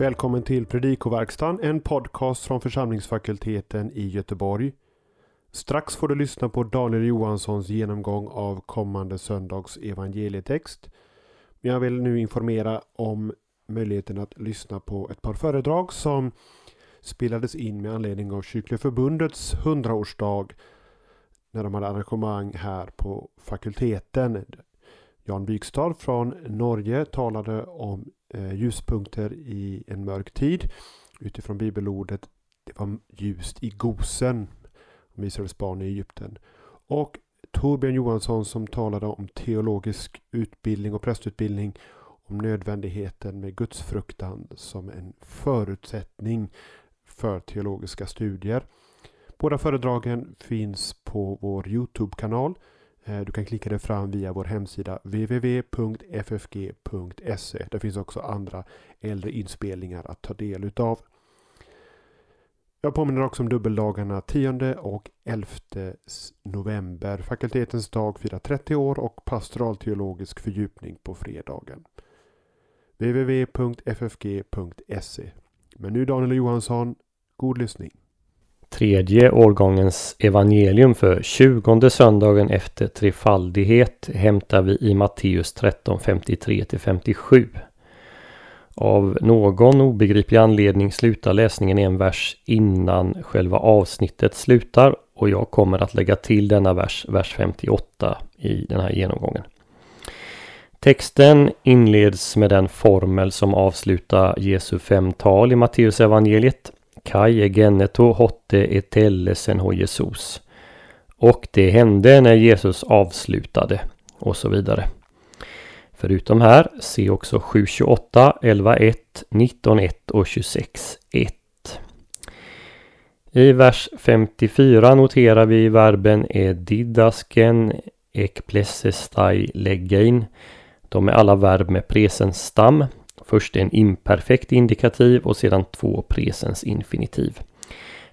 Välkommen till Predikoverkstan, en podcast från församlingsfakulteten i Göteborg. Strax får du lyssna på Daniel Johanssons genomgång av kommande söndags evangelietext. Men jag vill nu informera om möjligheten att lyssna på ett par föredrag som spelades in med anledning av Kyrkliga Förbundets 100-årsdag när de hade arrangemang här på fakulteten. Jan Bykstad från Norge talade om Eh, ljuspunkter i en mörk tid utifrån bibelordet det var ljust i Gosen om Israels barn i Egypten. Och Torbjörn Johansson som talade om teologisk utbildning och prästutbildning om nödvändigheten med gudsfruktan som en förutsättning för teologiska studier. Båda föredragen finns på vår Youtube-kanal. Eh, du kan klicka dig fram via vår hemsida www.ffg.se. Det finns också andra äldre inspelningar att ta del utav. Jag påminner också om dubbeldagarna 10 och 11 november. Fakultetens dag firar 30 år och pastoralteologisk fördjupning på fredagen. www.ffg.se Men nu Daniel Johansson, god lyssning. Tredje årgångens evangelium för tjugonde söndagen efter trefaldighet hämtar vi i Matteus 13, 53-57. Av någon obegriplig anledning slutar läsningen en vers innan själva avsnittet slutar och jag kommer att lägga till denna vers, vers 58 i den här genomgången. Texten inleds med den formel som avslutar Jesu fem tal i Matteus evangeliet. Kai egeneto hotte etellesen ho Jesus. Och det hände när Jesus avslutade och så vidare. Förutom här, se också 7.28, 11.1, 19.1 och 26.1. I vers 54 noterar vi verben edidasken ekplessestai legein. De är alla verb med presens stam. Först en imperfekt indikativ och sedan två presens infinitiv.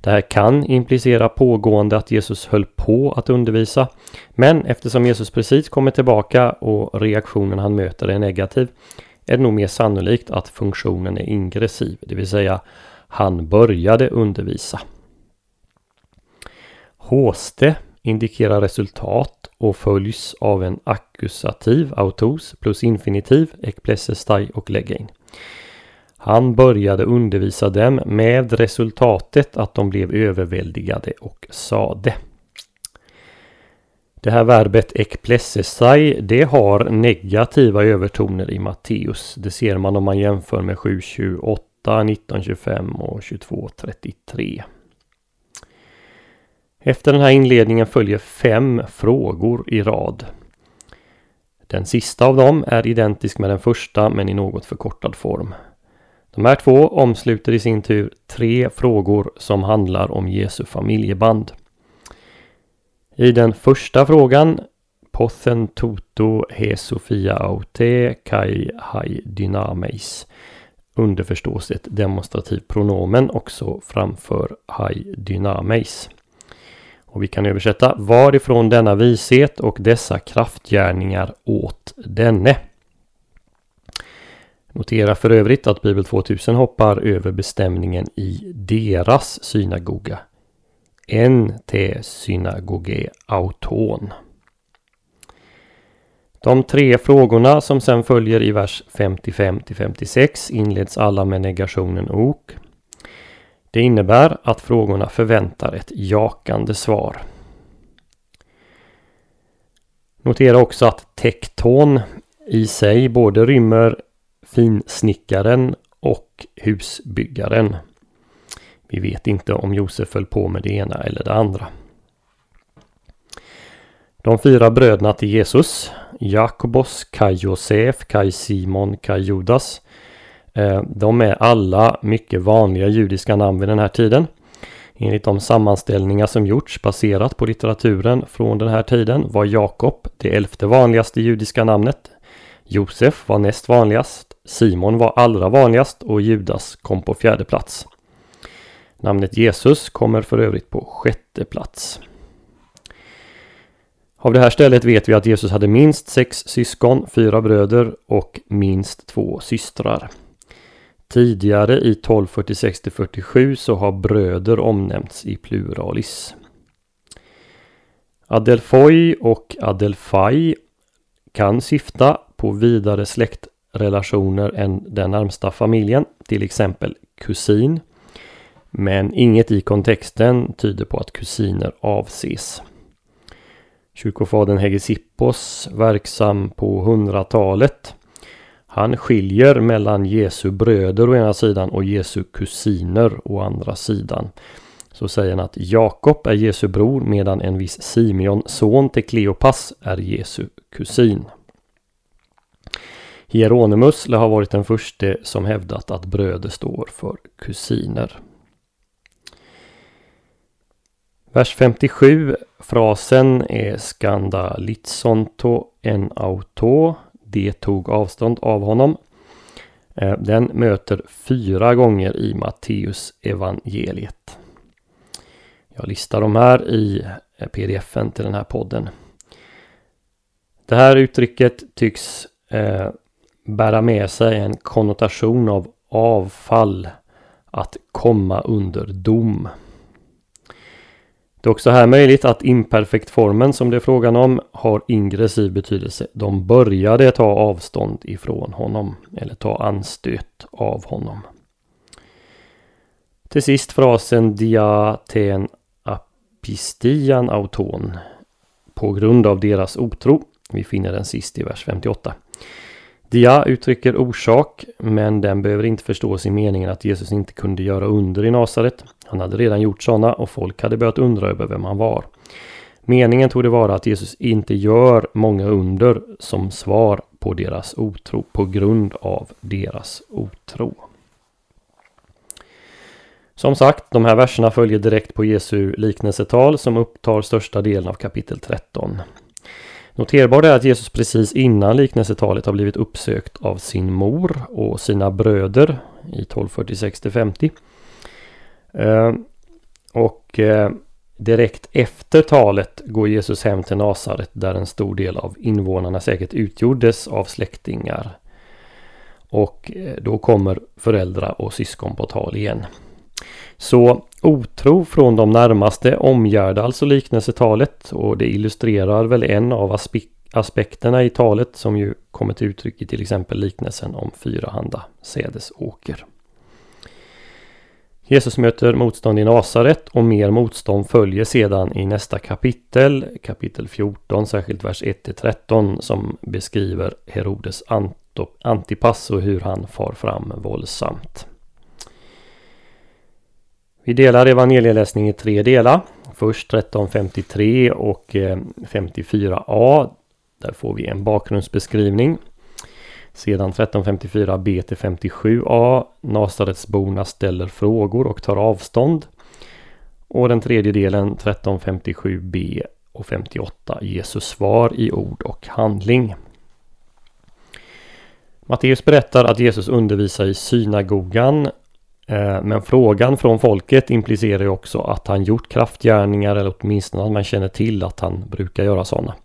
Det här kan implicera pågående att Jesus höll på att undervisa. Men eftersom Jesus precis kommer tillbaka och reaktionen han möter är negativ är det nog mer sannolikt att funktionen är ingressiv, det vill säga han började undervisa. Håste indikerar resultat och följs av en ackusativ, autos, plus infinitiv, ekplessestai och legein. Han började undervisa dem med resultatet att de blev överväldigade och sade. Det här verbet ekplessesai det har negativa övertoner i Matteus. Det ser man om man jämför med 7.28, 19.25 och 22.33. Efter den här inledningen följer fem frågor i rad. Den sista av dem är identisk med den första men i något förkortad form. De här två omsluter i sin tur tre frågor som handlar om Jesu familjeband. I den första frågan Pothen toto he Sofia aute kai hai dynameis underförstås ett demonstrativt pronomen också framför hai dynameis. Och vi kan översätta varifrån denna vishet och dessa kraftgärningar åt denne. Notera för övrigt att Bibel 2000 hoppar över bestämningen i deras synagoga. En te synagoge auton. De tre frågorna som sen följer i vers 55 56 inleds alla med negationen ok. Det innebär att frågorna förväntar ett jakande svar. Notera också att tekton i sig både rymmer finsnickaren och husbyggaren. Vi vet inte om Josef föll på med det ena eller det andra. De fyra bröderna till Jesus, Jakobos, Kaj Josef, Kaj Simon, Kaj Judas. Eh, de är alla mycket vanliga judiska namn vid den här tiden. Enligt de sammanställningar som gjorts baserat på litteraturen från den här tiden var Jakob det elfte vanligaste judiska namnet. Josef var näst vanligast, Simon var allra vanligast och Judas kom på fjärde plats. Namnet Jesus kommer för övrigt på sjätte plats. Av det här stället vet vi att Jesus hade minst sex syskon, fyra bröder och minst två systrar. Tidigare i 1246-47 så har bröder omnämnts i pluralis. Adelfoi och Adelfai kan syfta på vidare släktrelationer än den närmsta familjen, till exempel kusin. Men inget i kontexten tyder på att kusiner avses. Kyrkofadern Hegesippos, verksam på 100-talet, han skiljer mellan Jesu bröder å ena sidan och Jesu kusiner å andra sidan. Så säger han att Jakob är Jesu bror medan en viss Simeon, son till Kleopas, är Jesu kusin. Hieronymus lär ha varit den första som hävdat att bröder står för kusiner. Vers 57, frasen är skandalitsonto en auto. Det tog avstånd av honom. Eh, den möter fyra gånger i Matteus evangeliet. Jag listar de här i eh, pdfen till den här podden. Det här uttrycket tycks eh, bära med sig en konnotation av avfall, att komma under dom. Det är också här möjligt att imperfektformen som det är frågan om har ingressiv betydelse. De började ta avstånd ifrån honom eller ta anstöt av honom. Till sist frasen diaten apistian auton på grund av deras otro. Vi finner den sist i vers 58. Dia uttrycker orsak, men den behöver inte förstås i meningen att Jesus inte kunde göra under i Nasaret. Han hade redan gjort sådana och folk hade börjat undra över vem han var. Meningen tog det vara att Jesus inte gör många under som svar på deras otro på grund av deras otro. Som sagt, de här verserna följer direkt på Jesu liknelsetal som upptar största delen av kapitel 13. Noterbart är att Jesus precis innan liknelsetalet har blivit uppsökt av sin mor och sina bröder i 1246-50. Eh, och eh, direkt efter talet går Jesus hem till Nasaret där en stor del av invånarna säkert utgjordes av släktingar. Och eh, då kommer föräldrar och syskon på tal igen. Så otro från de närmaste omgärdar alltså liknelsetalet och det illustrerar väl en av aspekterna i talet som ju kommer till uttryck i till exempel liknelsen om fyrahanda sädesåker. Jesus möter motstånd i Nasaret och mer motstånd följer sedan i nästa kapitel, kapitel 14, särskilt vers 1-13 som beskriver Herodes Antipas och hur han far fram våldsamt. Vi delar evangelieläsning i tre delar. Först 1353 och eh, 54a. Där får vi en bakgrundsbeskrivning. Sedan 1354b till 57a. Nasaretsborna ställer frågor och tar avstånd. Och den tredje delen 1357b och 58 Jesus svar i ord och handling. Matteus berättar att Jesus undervisar i synagogan Eh, men frågan från folket implicerar ju också att han gjort kraftgärningar eller åtminstone att man känner till att han brukar göra sådana.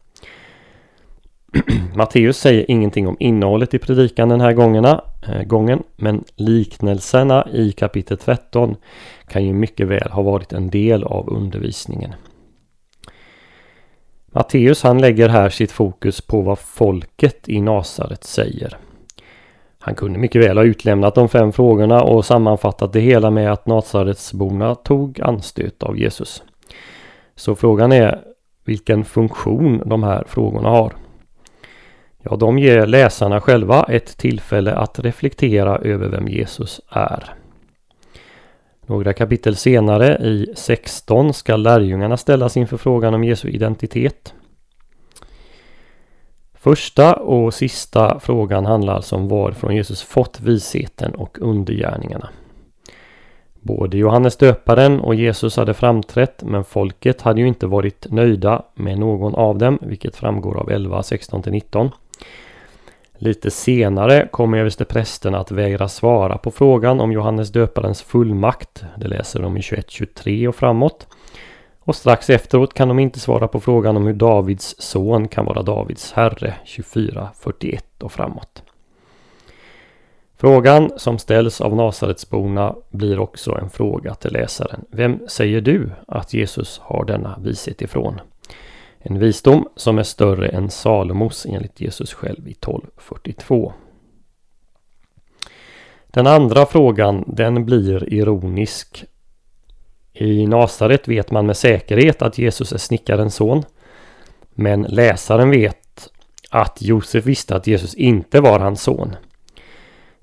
Matteus säger ingenting om innehållet i predikan den här gångerna, eh, gången, men liknelserna i kapitel 13 kan ju mycket väl ha varit en del av undervisningen. Matteus han lägger här sitt fokus på vad folket i Nasaret säger. Han kunde mycket väl ha utlämnat de fem frågorna och sammanfattat det hela med att Nazaretsborna tog anstöt av Jesus. Så frågan är vilken funktion de här frågorna har. Ja, de ger läsarna själva ett tillfälle att reflektera över vem Jesus är. Några kapitel senare, i 16, ska lärjungarna ställas inför frågan om Jesu identitet. Första och sista frågan handlar alltså om varifrån Jesus fått visheten och undergärningarna. Både Johannes döparen och Jesus hade framträtt men folket hade ju inte varit nöjda med någon av dem vilket framgår av 11, 16-19. Lite senare kommer översteprästerna att vägra svara på frågan om Johannes döparens fullmakt. Det läser de i 21-23 och framåt. Och strax efteråt kan de inte svara på frågan om hur Davids son kan vara Davids herre 24.41 och framåt. Frågan som ställs av Nasaretsborna blir också en fråga till läsaren. Vem säger du att Jesus har denna vishet ifrån? En visdom som är större än Salomos enligt Jesus själv i 1242. Den andra frågan den blir ironisk. I Nasaret vet man med säkerhet att Jesus är snickarens son. Men läsaren vet att Josef visste att Jesus inte var hans son.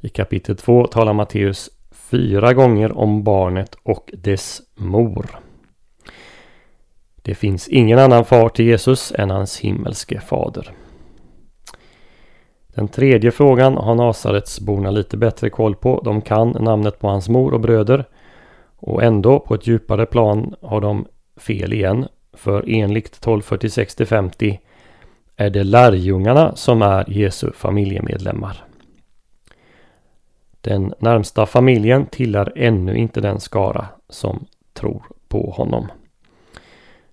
I kapitel 2 talar Matteus fyra gånger om barnet och dess mor. Det finns ingen annan far till Jesus än hans himmelske fader. Den tredje frågan har Nasaretsborna lite bättre koll på. De kan namnet på hans mor och bröder. Och ändå på ett djupare plan har de fel igen. För enligt 1246-50 är det lärjungarna som är Jesu familjemedlemmar. Den närmsta familjen tillhör ännu inte den skara som tror på honom.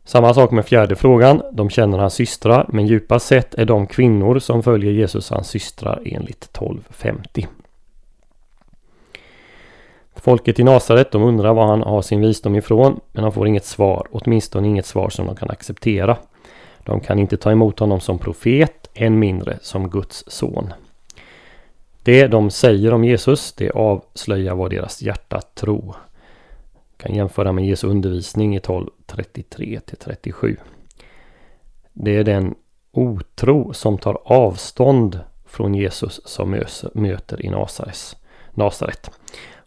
Samma sak med fjärde frågan. De känner hans systrar, men djupast sett är de kvinnor som följer Jesus hans systrar enligt 1250. Folket i Nasaret de undrar var han har sin visdom ifrån, men han får inget svar, åtminstone inget svar som de kan acceptera. De kan inte ta emot honom som profet, än mindre som Guds son. Det de säger om Jesus, det avslöjar vad deras hjärta tror. Kan jämföra med Jesu undervisning i 12.33 37. Det är den otro som tar avstånd från Jesus som möter i Nasares, Nasaret.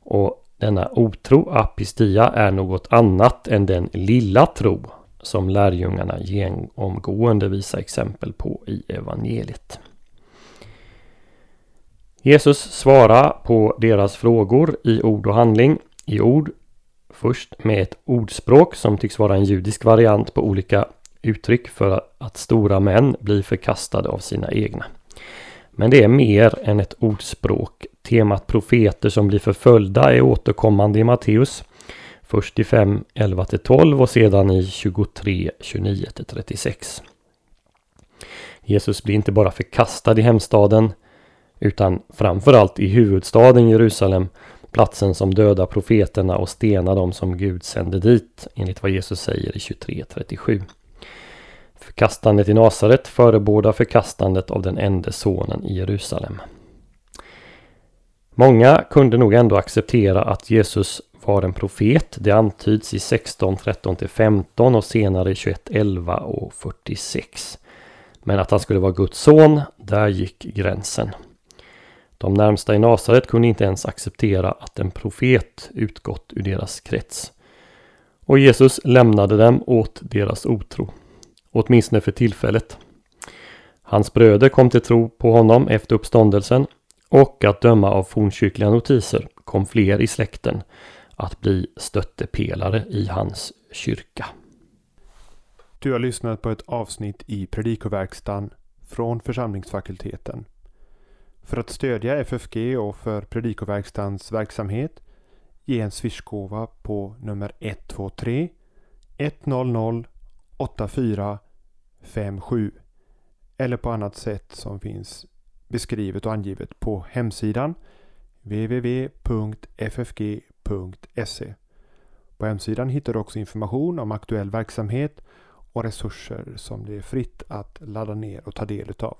Och denna otro, apistia, är något annat än den lilla tro som lärjungarna genomgående visar exempel på i evangeliet. Jesus svarar på deras frågor i ord och handling. I ord först med ett ordspråk som tycks vara en judisk variant på olika uttryck för att stora män blir förkastade av sina egna. Men det är mer än ett ordspråk. Temat profeter som blir förföljda är återkommande i Matteus. Först i 5, 11-12 och sedan i 23, 29-36. Jesus blir inte bara förkastad i hemstaden utan framförallt i huvudstaden Jerusalem, platsen som dödar profeterna och stenar dem som Gud sände dit, enligt vad Jesus säger i 23.37. Förkastandet i Nasaret förebådar förkastandet av den ende sonen i Jerusalem. Många kunde nog ändå acceptera att Jesus var en profet. Det antyds i 16, 13-15 och senare i 21, 11 och 46. Men att han skulle vara Guds son, där gick gränsen. De närmsta i Nasaret kunde inte ens acceptera att en profet utgått ur deras krets. Och Jesus lämnade dem åt deras otro. Åtminstone för tillfället. Hans bröder kom till tro på honom efter uppståndelsen och att döma av fornkyrkliga notiser kom fler i släkten att bli stöttepelare i hans kyrka. Du har lyssnat på ett avsnitt i Predikoverkstan från församlingsfakulteten. För att stödja FFG och för Predikoverkstans verksamhet ge en swishgåva på nummer 123 100 8457 eller på annat sätt som finns beskrivet och angivet på hemsidan www.ffg.se. På hemsidan hittar du också information om aktuell verksamhet och resurser som det är fritt att ladda ner och ta del utav.